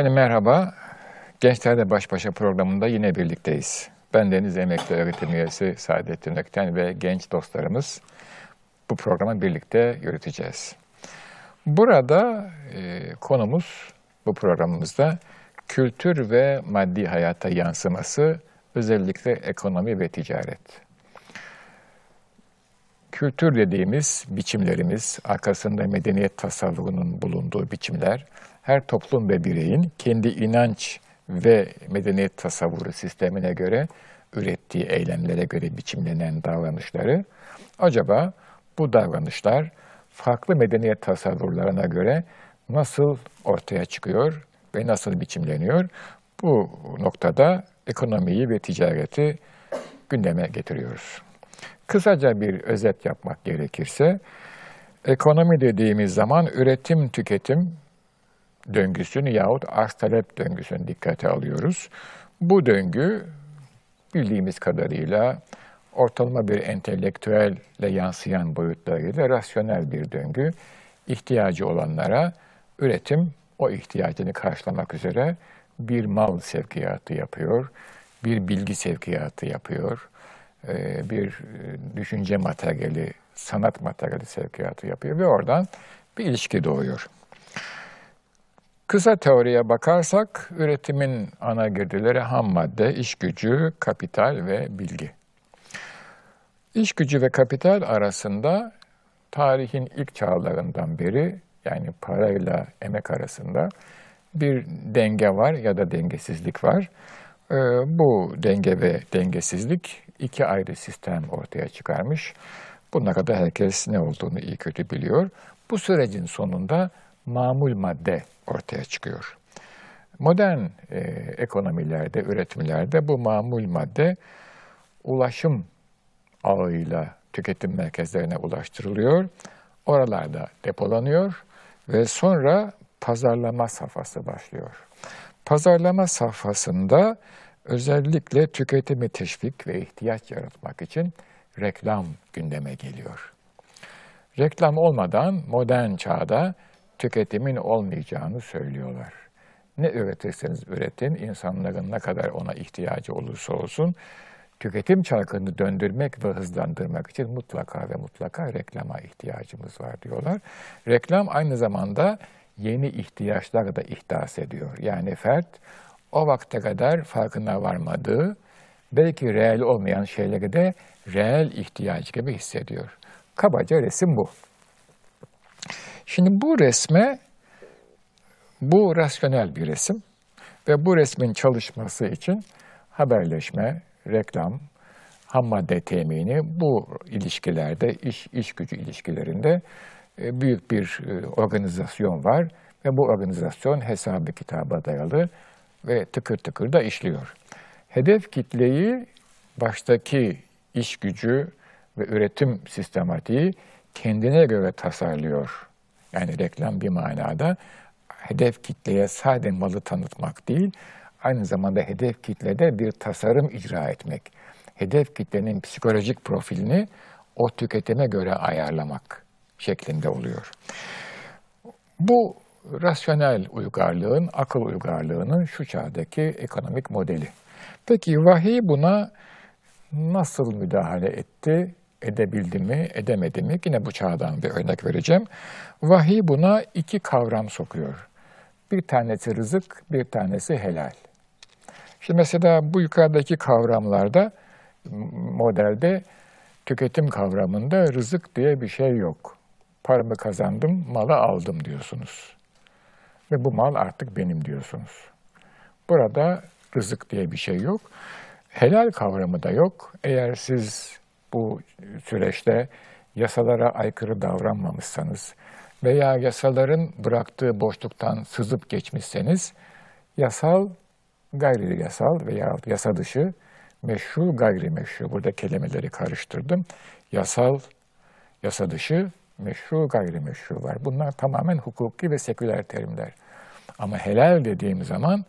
Efendim merhaba. Gençlerle Baş Başa programında yine birlikteyiz. Ben Deniz Emekli Öğretim Üyesi Saadettin Ökten ve genç dostlarımız bu programı birlikte yürüteceğiz. Burada e, konumuz bu programımızda kültür ve maddi hayata yansıması özellikle ekonomi ve ticaret. Kültür dediğimiz biçimlerimiz, arkasında medeniyet tasarruğunun bulunduğu biçimler, her toplum ve bireyin kendi inanç ve medeniyet tasavvuru sistemine göre ürettiği eylemlere göre biçimlenen davranışları, acaba bu davranışlar farklı medeniyet tasavvurlarına göre nasıl ortaya çıkıyor ve nasıl biçimleniyor? Bu noktada ekonomiyi ve ticareti gündeme getiriyoruz. Kısaca bir özet yapmak gerekirse, ekonomi dediğimiz zaman üretim, tüketim döngüsünü yahut arz talep döngüsünü dikkate alıyoruz. Bu döngü bildiğimiz kadarıyla ortalama bir entelektüelle yansıyan boyutlarıyla rasyonel bir döngü. İhtiyacı olanlara üretim o ihtiyacını karşılamak üzere bir mal sevkiyatı yapıyor, bir bilgi sevkiyatı yapıyor, e, bir e, düşünce materyali, sanat materyali sevkiyatı yapıyor ve oradan bir ilişki doğuyor. Kısa teoriye bakarsak üretimin ana girdileri ham madde, iş gücü, kapital ve bilgi. İş gücü ve kapital arasında tarihin ilk çağlarından beri yani parayla emek arasında bir denge var ya da dengesizlik var. Ee, bu denge ve dengesizlik iki ayrı sistem ortaya çıkarmış. Buna kadar herkes ne olduğunu iyi kötü biliyor. Bu sürecin sonunda mamul madde ortaya çıkıyor. Modern e, ekonomilerde, üretimlerde bu mamul madde ulaşım ağıyla tüketim merkezlerine ulaştırılıyor. Oralarda depolanıyor ve sonra pazarlama safhası başlıyor. Pazarlama safhasında özellikle tüketimi teşvik ve ihtiyaç yaratmak için reklam gündeme geliyor. Reklam olmadan modern çağda tüketimin olmayacağını söylüyorlar. Ne üretirseniz üretin, insanların ne kadar ona ihtiyacı olursa olsun, tüketim çarkını döndürmek ve hızlandırmak için mutlaka ve mutlaka reklama ihtiyacımız var diyorlar. Reklam aynı zamanda yeni ihtiyaçlar da ihdas ediyor. Yani fert o vakte kadar farkına varmadığı, belki reel olmayan şeyleri de reel ihtiyaç gibi hissediyor. Kabaca resim bu. Şimdi bu resme, bu rasyonel bir resim ve bu resmin çalışması için haberleşme, reklam, ham madde temini bu ilişkilerde, iş, iş gücü ilişkilerinde e, büyük bir e, organizasyon var ve bu organizasyon hesabı kitaba dayalı ve tıkır tıkır da işliyor. Hedef kitleyi baştaki iş gücü ve üretim sistematiği kendine göre tasarlıyor. Yani reklam bir manada hedef kitleye sadece malı tanıtmak değil, aynı zamanda hedef kitlede bir tasarım icra etmek. Hedef kitlenin psikolojik profilini o tüketime göre ayarlamak şeklinde oluyor. Bu rasyonel uygarlığın, akıl uygarlığının şu çağdaki ekonomik modeli. Peki vahiy buna nasıl müdahale etti? Edebildi mi, edemedi mi? Yine bu çağdan bir örnek vereceğim. Vahiy buna iki kavram sokuyor. Bir tanesi rızık, bir tanesi helal. Şimdi mesela bu yukarıdaki kavramlarda, modelde tüketim kavramında rızık diye bir şey yok. Paramı kazandım, malı aldım diyorsunuz. Ve bu mal artık benim diyorsunuz. Burada rızık diye bir şey yok. Helal kavramı da yok. Eğer siz bu süreçte yasalara aykırı davranmamışsanız veya yasaların bıraktığı boşluktan sızıp geçmişseniz yasal, gayri yasal veya yasa dışı, meşru, gayrimeşru, burada kelimeleri karıştırdım. Yasal, yasa dışı, meşru, gayrimeşru var. Bunlar tamamen hukuki ve seküler terimler. Ama helal dediğim zaman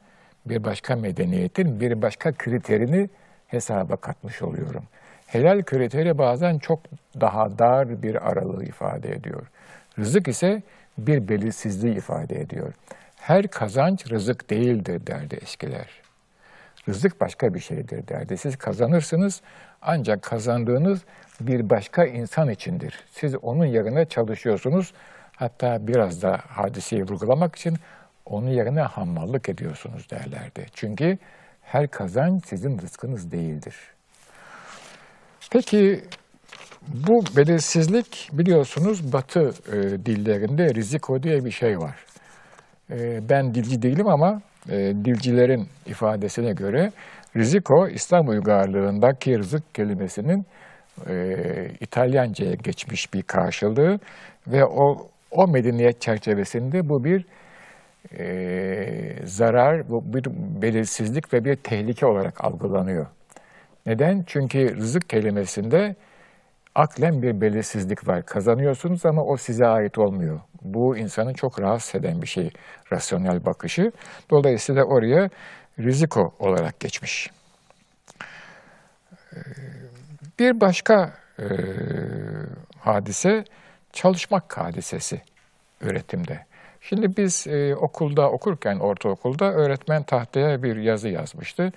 bir başka medeniyetin bir başka kriterini hesaba katmış oluyorum. Helal kriteri bazen çok daha dar bir aralığı ifade ediyor. Rızık ise bir belirsizliği ifade ediyor. Her kazanç rızık değildir derdi eskiler. Rızık başka bir şeydir derdi. Siz kazanırsınız ancak kazandığınız bir başka insan içindir. Siz onun yerine çalışıyorsunuz. Hatta biraz da hadiseyi vurgulamak için onun yerine hammallık ediyorsunuz derlerdi. Çünkü her kazanç sizin rızkınız değildir. Peki bu belirsizlik biliyorsunuz Batı e, dillerinde riziko diye bir şey var. E, ben dilci değilim ama e, dilcilerin ifadesine göre riziko İslam uygarlığındaki rızık kelimesinin e, İtalyanca'ya geçmiş bir karşılığı ve o o medeniyet çerçevesinde bu bir e, zarar, bu bir belirsizlik ve bir tehlike olarak algılanıyor. Neden? Çünkü rızık kelimesinde aklen bir belirsizlik var. Kazanıyorsunuz ama o size ait olmuyor. Bu insanın çok rahatsız eden bir şey, rasyonel bakışı. Dolayısıyla oraya riziko olarak geçmiş. Ee, bir başka e, hadise çalışmak hadisesi öğretimde. Şimdi biz e, okulda okurken, ortaokulda öğretmen tahtaya bir yazı yazmıştı.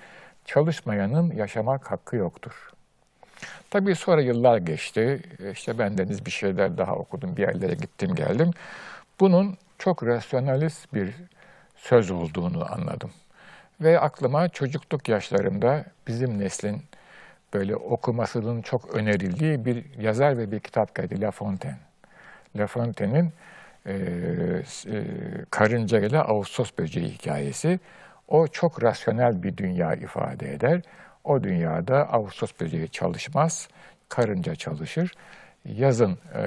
Çalışmayanın yaşamak hakkı yoktur. Tabii sonra yıllar geçti. İşte ben deniz bir şeyler daha okudum, bir yerlere gittim geldim. Bunun çok rasyonalist bir söz olduğunu anladım. Ve aklıma çocukluk yaşlarımda bizim neslin böyle okumasının çok önerildiği bir yazar ve bir kitap geldi La Fontaine. La Fontaine'in e, e, karınca ile Ağustos böceği hikayesi. O çok rasyonel bir dünya ifade eder. O dünyada Ağustos böceği çalışmaz, karınca çalışır. Yazın e,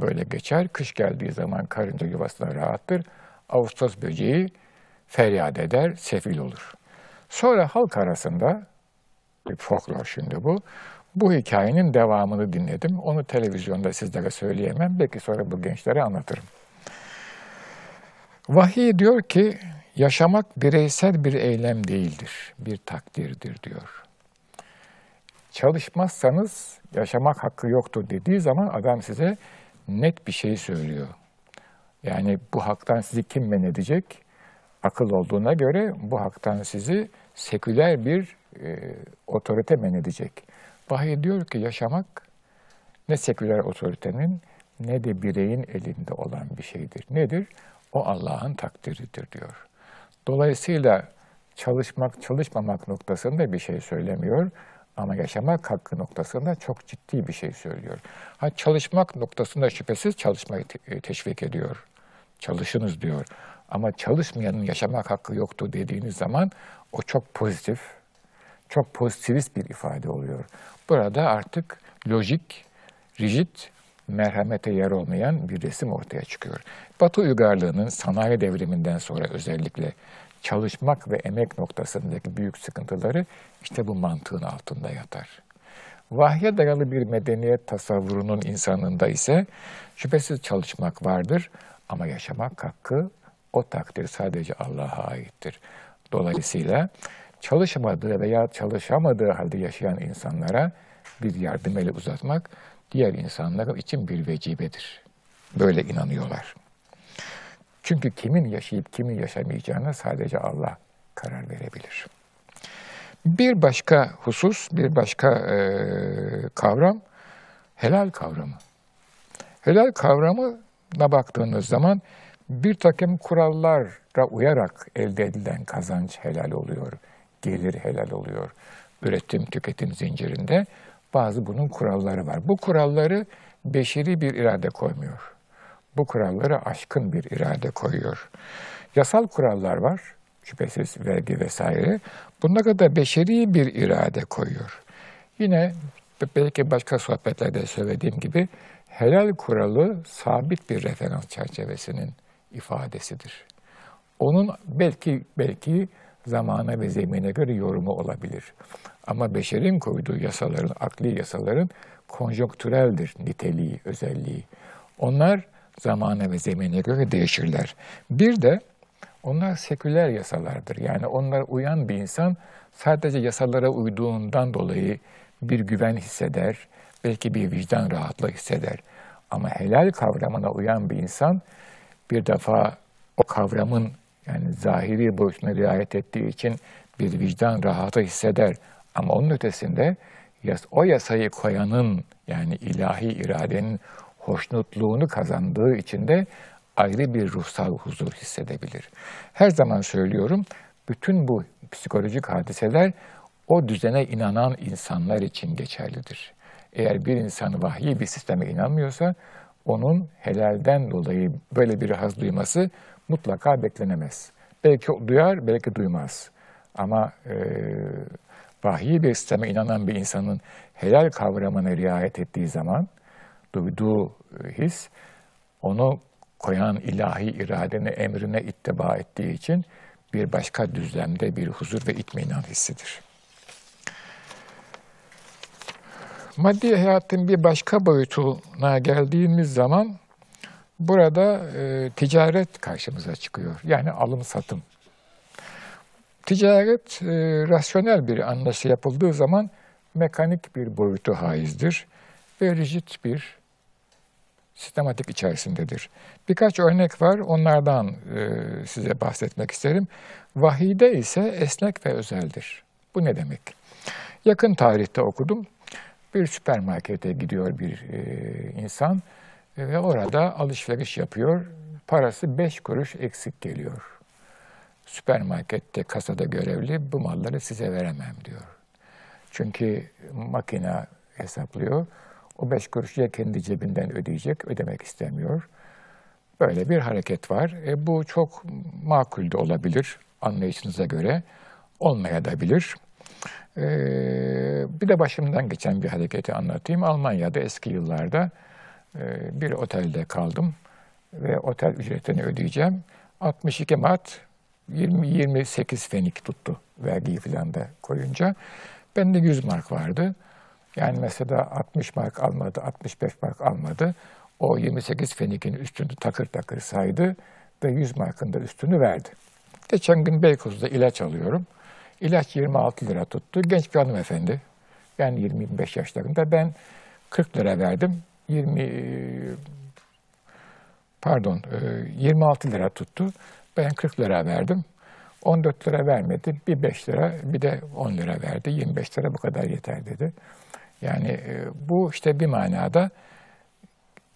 böyle geçer, kış geldiği zaman karınca yuvasına rahattır. Ağustos böceği feryat eder, sefil olur. Sonra halk arasında, bir folklor şimdi bu, bu hikayenin devamını dinledim. Onu televizyonda sizlere söyleyemem. Belki sonra bu gençlere anlatırım. Vahiy diyor ki yaşamak bireysel bir eylem değildir, bir takdirdir diyor. Çalışmazsanız yaşamak hakkı yoktur dediği zaman adam size net bir şey söylüyor. Yani bu haktan sizi kim men edecek? Akıl olduğuna göre bu haktan sizi seküler bir e, otorite men edecek. Vahiy diyor ki yaşamak ne seküler otoritenin ne de bireyin elinde olan bir şeydir. Nedir? O Allah'ın takdiridir diyor. Dolayısıyla çalışmak, çalışmamak noktasında bir şey söylemiyor ama yaşamak hakkı noktasında çok ciddi bir şey söylüyor. Ha, çalışmak noktasında şüphesiz çalışmayı te- teşvik ediyor. Çalışınız diyor. Ama çalışmayanın yaşamak hakkı yoktu dediğiniz zaman o çok pozitif, çok pozitivist bir ifade oluyor. Burada artık lojik, rigid, merhamete yer olmayan bir resim ortaya çıkıyor. Batı uygarlığının sanayi devriminden sonra özellikle çalışmak ve emek noktasındaki büyük sıkıntıları işte bu mantığın altında yatar. Vahye dayalı bir medeniyet tasavvurunun insanında ise şüphesiz çalışmak vardır ama yaşamak hakkı o takdir sadece Allah'a aittir. Dolayısıyla çalışmadığı veya çalışamadığı halde yaşayan insanlara bir yardım eli uzatmak diğer insanlar için bir vecibedir. Böyle inanıyorlar. Çünkü kimin yaşayıp kimin yaşamayacağına sadece Allah karar verebilir. Bir başka husus, bir başka e, kavram helal kavramı. Helal kavramına baktığınız zaman bir takım kurallara uyarak elde edilen kazanç helal oluyor, gelir helal oluyor. Üretim, tüketim zincirinde bazı bunun kuralları var. Bu kuralları beşeri bir irade koymuyor. Bu kuralları aşkın bir irade koyuyor. Yasal kurallar var, şüphesiz vergi vesaire. Bunlara da beşeri bir irade koyuyor. Yine belki başka sohbetlerde söylediğim gibi helal kuralı sabit bir referans çerçevesinin ifadesidir. Onun belki belki zamana ve zemine göre yorumu olabilir. Ama beşerin koyduğu yasaların, akli yasaların konjonktüreldir niteliği, özelliği. Onlar zamana ve zemine göre değişirler. Bir de onlar seküler yasalardır. Yani onlara uyan bir insan sadece yasalara uyduğundan dolayı bir güven hisseder, belki bir vicdan rahatlığı hisseder. Ama helal kavramına uyan bir insan bir defa o kavramın Yani zahiri boyutuna riayet ettiği için bir vicdan rahatı hisseder. Ama onun ötesinde o yasayı koyanın yani ilahi iradenin hoşnutluğunu kazandığı için de ayrı bir ruhsal huzur hissedebilir. Her zaman söylüyorum, bütün bu psikolojik hadiseler o düzene inanan insanlar için geçerlidir. Eğer bir insan vahyi bir sisteme inanmıyorsa, onun helalden dolayı böyle bir haz duyması mutlaka beklenemez. Belki duyar, belki duymaz. Ama e, vahiy bir sisteme inanan bir insanın helal kavramına riayet ettiği zaman duyduğu his onu koyan ilahi iradene, emrine ittiba ettiği için bir başka düzlemde bir huzur ve itminan hissidir. Maddi hayatın bir başka boyutuna geldiğimiz zaman burada e, ticaret karşımıza çıkıyor. Yani alım satım. Ticaret e, rasyonel bir anlaşma yapıldığı zaman mekanik bir boyutu haizdir ve rigid bir sistematik içerisindedir. Birkaç örnek var, onlardan e, size bahsetmek isterim. Vahide ise esnek ve özeldir. Bu ne demek? Yakın tarihte okudum. Bir süpermarkete gidiyor bir e, insan ve orada alışveriş yapıyor. Parası beş kuruş eksik geliyor. Süpermarkette kasada görevli bu malları size veremem diyor. Çünkü makine hesaplıyor. O beş kuruş ya kendi cebinden ödeyecek, ödemek istemiyor. Böyle bir hareket var. E, bu çok makul de olabilir anlayışınıza göre. Olmaya da bilir. E, bir de başımdan geçen bir hareketi anlatayım. Almanya'da eski yıllarda e, bir otelde kaldım ve otel ücretini ödeyeceğim. 62 Mart 20-28 fenik tuttu vergiyi falan da koyunca. Bende 100 mark vardı. Yani mesela 60 mark almadı, 65 mark almadı. O 28 fenikin üstünü takır takır saydı ve 100 markın da üstünü verdi. Geçen gün Beykoz'da ilaç alıyorum. İlaç 26 lira tuttu. Genç bir hanımefendi. Yani 20-25 yaşlarında. Ben 40 lira verdim. 20 pardon 26 lira tuttu. Ben 40 lira verdim. 14 lira vermedi. Bir 5 lira bir de 10 lira verdi. 25 lira bu kadar yeter dedi. Yani e, bu işte bir manada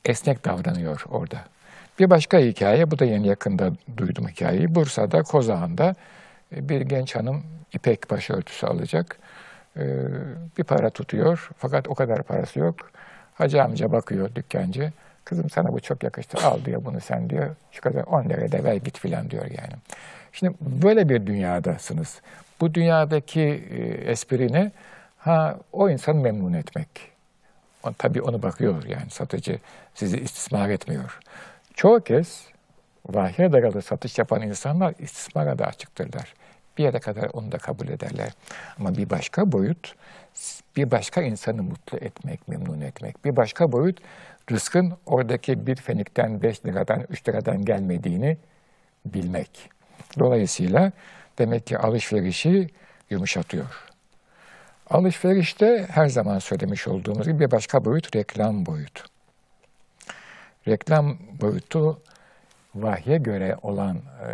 esnek davranıyor orada. Bir başka hikaye, bu da yeni yakında duydum hikayeyi. Bursa'da, Kozağan'da e, bir genç hanım ipek başörtüsü alacak. E, bir para tutuyor fakat o kadar parası yok. Hacı amca bakıyor dükkancı. Kızım sana bu çok yakıştı al diyor bunu sen diyor. Şu kadar 10 liraya da ver git filan diyor yani. Şimdi böyle bir dünyadasınız. Bu dünyadaki espri ne? Ha o insanı memnun etmek. O, tabii onu bakıyor yani satıcı sizi istismar etmiyor. Çoğu kez vahye dayalı satış yapan insanlar istismara da açıktırlar. Bir yere kadar onu da kabul ederler. Ama bir başka boyut, bir başka insanı mutlu etmek, memnun etmek. Bir başka boyut, rızkın oradaki bir fenikten, beş liradan, üç liradan gelmediğini bilmek. Dolayısıyla demek ki alışverişi yumuşatıyor. Alışverişte her zaman söylemiş olduğumuz gibi bir başka boyut reklam boyutu. Reklam boyutu vahye göre olan e,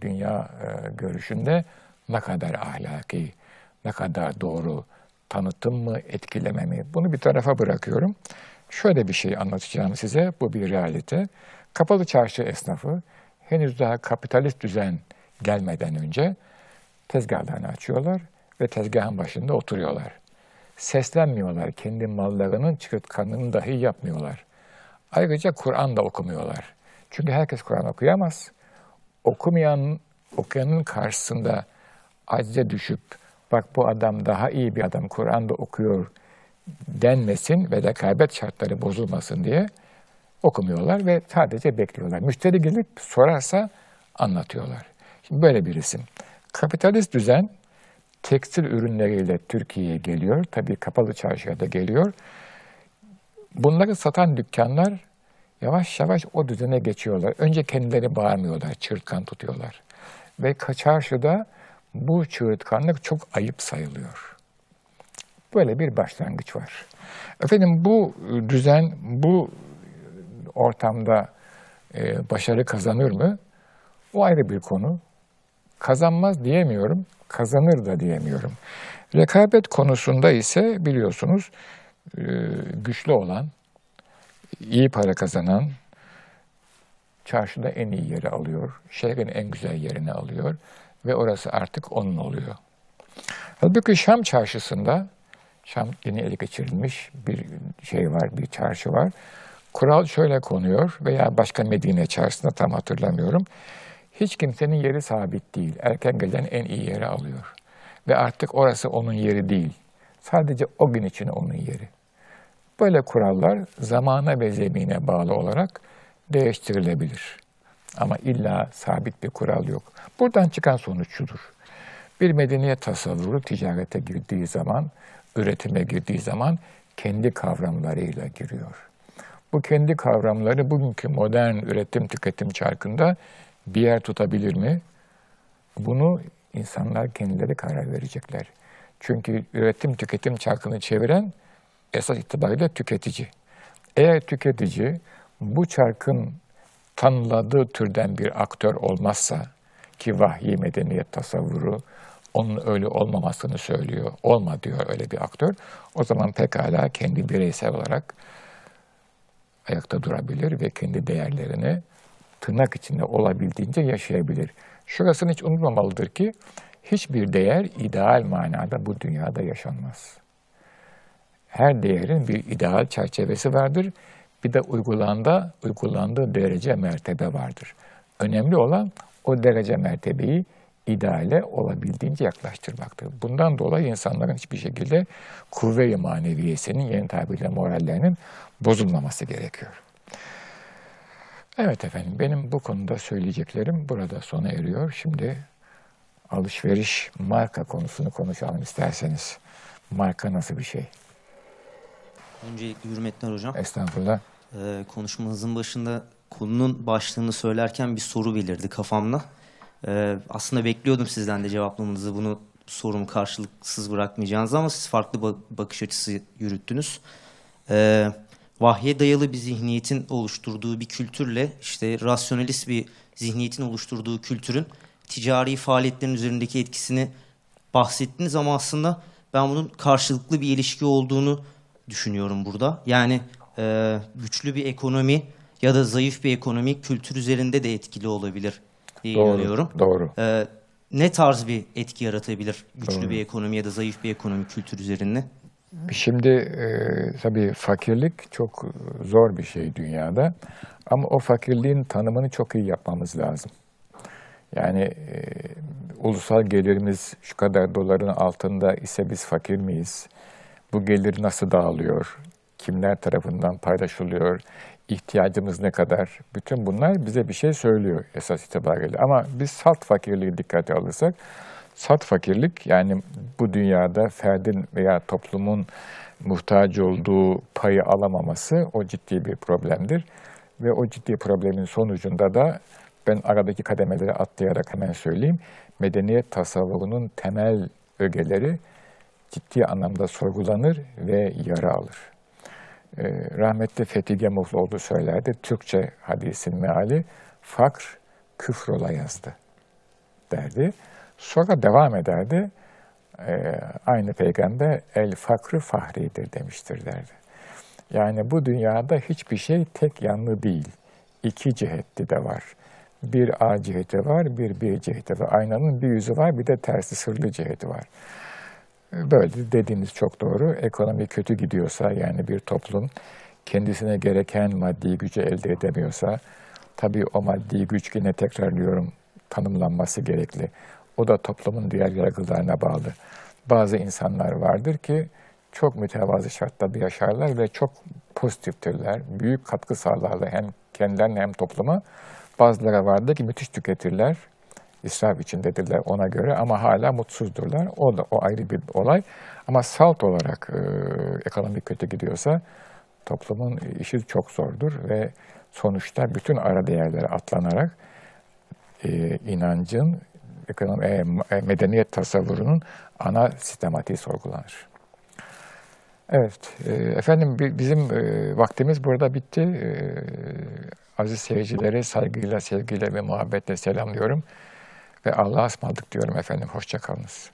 dünya e, görüşünde ne kadar ahlaki, ne kadar doğru, tanıtım mı, etkileme mi? Bunu bir tarafa bırakıyorum. Şöyle bir şey anlatacağım size, bu bir realite. Kapalı çarşı esnafı henüz daha kapitalist düzen gelmeden önce tezgahlarını açıyorlar ve tezgahın başında oturuyorlar. Seslenmiyorlar, kendi mallarının çıkıtkanlığını dahi yapmıyorlar. Ayrıca Kur'an da okumuyorlar. Çünkü herkes Kur'an okuyamaz. Okumayan, okuyanın karşısında acize düşüp, bak bu adam daha iyi bir adam, Kur'an da okuyor denmesin ve rekabet şartları bozulmasın diye okumuyorlar ve sadece bekliyorlar. Müşteri gelip sorarsa anlatıyorlar. Şimdi böyle bir isim. Kapitalist düzen tekstil ürünleriyle Türkiye'ye geliyor. Tabii kapalı çarşıya da geliyor. Bunları satan dükkanlar yavaş yavaş o düzene geçiyorlar. Önce kendileri bağırmıyorlar, çığırtkan tutuyorlar. Ve çarşıda bu çığırtkanlık çok ayıp sayılıyor. Böyle bir başlangıç var. Efendim bu düzen, bu ortamda e, başarı kazanır mı? O ayrı bir konu. Kazanmaz diyemiyorum, kazanır da diyemiyorum. Rekabet konusunda ise biliyorsunuz e, güçlü olan, iyi para kazanan, çarşıda en iyi yeri alıyor, şehrin en güzel yerini alıyor ve orası artık onun oluyor. Halbuki Şam çarşısında, Şam yeni ele geçirilmiş bir şey var, bir çarşı var. Kural şöyle konuyor veya başka Medine çarşısında tam hatırlamıyorum. Hiç kimsenin yeri sabit değil. Erken gelen en iyi yeri alıyor. Ve artık orası onun yeri değil. Sadece o gün için onun yeri. Böyle kurallar zamana ve zemine bağlı olarak değiştirilebilir. Ama illa sabit bir kural yok. Buradan çıkan sonuç şudur. Bir medeniyet tasavvuru ticarete girdiği zaman, üretime girdiği zaman kendi kavramlarıyla giriyor. Bu kendi kavramları bugünkü modern üretim tüketim çarkında bir yer tutabilir mi? Bunu insanlar kendileri karar verecekler. Çünkü üretim tüketim çarkını çeviren esas itibariyle tüketici. Eğer tüketici bu çarkın tanıladığı türden bir aktör olmazsa ki vahyi medeniyet tasavvuru onun öyle olmamasını söylüyor. Olma diyor öyle bir aktör. O zaman pekala kendi bireysel olarak ayakta durabilir ve kendi değerlerini tırnak içinde olabildiğince yaşayabilir. Şurasını hiç unutmamalıdır ki hiçbir değer ideal manada bu dünyada yaşanmaz. Her değerin bir ideal çerçevesi vardır. Bir de uygulandığı, uygulandığı derece mertebe vardır. Önemli olan o derece mertebeyi ideale olabildiğince yaklaştırmaktır. Bundan dolayı insanların hiçbir şekilde kuvve-i maneviyesinin, yeni tabirle morallerinin bozulmaması gerekiyor. Evet efendim, benim bu konuda söyleyeceklerim burada sona eriyor. Şimdi alışveriş, marka konusunu konuşalım isterseniz. Marka nasıl bir şey? Öncelikle hürmetler hocam. Estağfurullah. Ee, konuşmanızın başında konunun başlığını söylerken bir soru belirdi kafamda. Ee, aslında bekliyordum sizden de cevaplamanızı bunu sorumu karşılıksız bırakmayacağınızı ama siz farklı ba- bakış açısı yürüttünüz. Ee, vahye dayalı bir zihniyetin oluşturduğu bir kültürle işte rasyonalist bir zihniyetin oluşturduğu kültürün ticari faaliyetlerin üzerindeki etkisini bahsettiniz ama aslında ben bunun karşılıklı bir ilişki olduğunu düşünüyorum burada. Yani e, güçlü bir ekonomi ya da zayıf bir ekonomi kültür üzerinde de etkili olabilir diye Doğru, inanıyorum. doğru. E, ne tarz bir etki yaratabilir güçlü Doğru. bir ekonomi ya da zayıf bir ekonomi kültür üzerinde? Şimdi e, tabii fakirlik çok zor bir şey dünyada. Ama o fakirliğin tanımını çok iyi yapmamız lazım. Yani e, ulusal gelirimiz şu kadar doların altında ise biz fakir miyiz? Bu gelir nasıl dağılıyor? Kimler tarafından paylaşılıyor? İhtiyacımız ne kadar? Bütün bunlar bize bir şey söylüyor esas itibariyle. Ama biz salt fakirliği dikkate alırsak, salt fakirlik yani bu dünyada ferdin veya toplumun muhtaç olduğu payı alamaması o ciddi bir problemdir. Ve o ciddi problemin sonucunda da ben aradaki kademeleri atlayarak hemen söyleyeyim. Medeniyet tasavvurunun temel ögeleri ciddi anlamda sorgulanır ve yara alır. Ee, rahmetli Fethi Gemuhluoğlu söylerdi, Türkçe hadisin meali, fakr küfrola yazdı derdi. Sonra devam ederdi, ee, aynı peygamber el fakrı fahridir demiştir derdi. Yani bu dünyada hiçbir şey tek yanlı değil. İki cihetli de var. Bir A ciheti var, bir B ciheti var. Aynanın bir yüzü var, bir de tersi sırlı ciheti var. Böyle dediğiniz çok doğru. Ekonomi kötü gidiyorsa yani bir toplum kendisine gereken maddi gücü elde edemiyorsa tabii o maddi güç yine tekrarlıyorum tanımlanması gerekli. O da toplumun diğer yargılarına bağlı. Bazı insanlar vardır ki çok mütevazı şartlarda yaşarlar ve çok pozitiftirler. Büyük katkı sağlarlar hem kendilerine hem topluma. Bazıları vardır ki müthiş tüketirler. İsraf içindedirler ona göre ama hala mutsuzdurlar. O da o ayrı bir olay. Ama salt olarak e, ekonomik kötü gidiyorsa toplumun işi çok zordur ve sonuçta bütün ara değerleri atlanarak e, inancın, ekonomi, e, e, medeniyet tasavvurunun ana sistematiği sorgulanır. Evet, e, efendim bi- bizim e, vaktimiz burada bitti. E, aziz seyircileri saygıyla, sevgiyle ve muhabbetle selamlıyorum. Ve Allah'a ısmarladık diyorum efendim. Hoşçakalınız.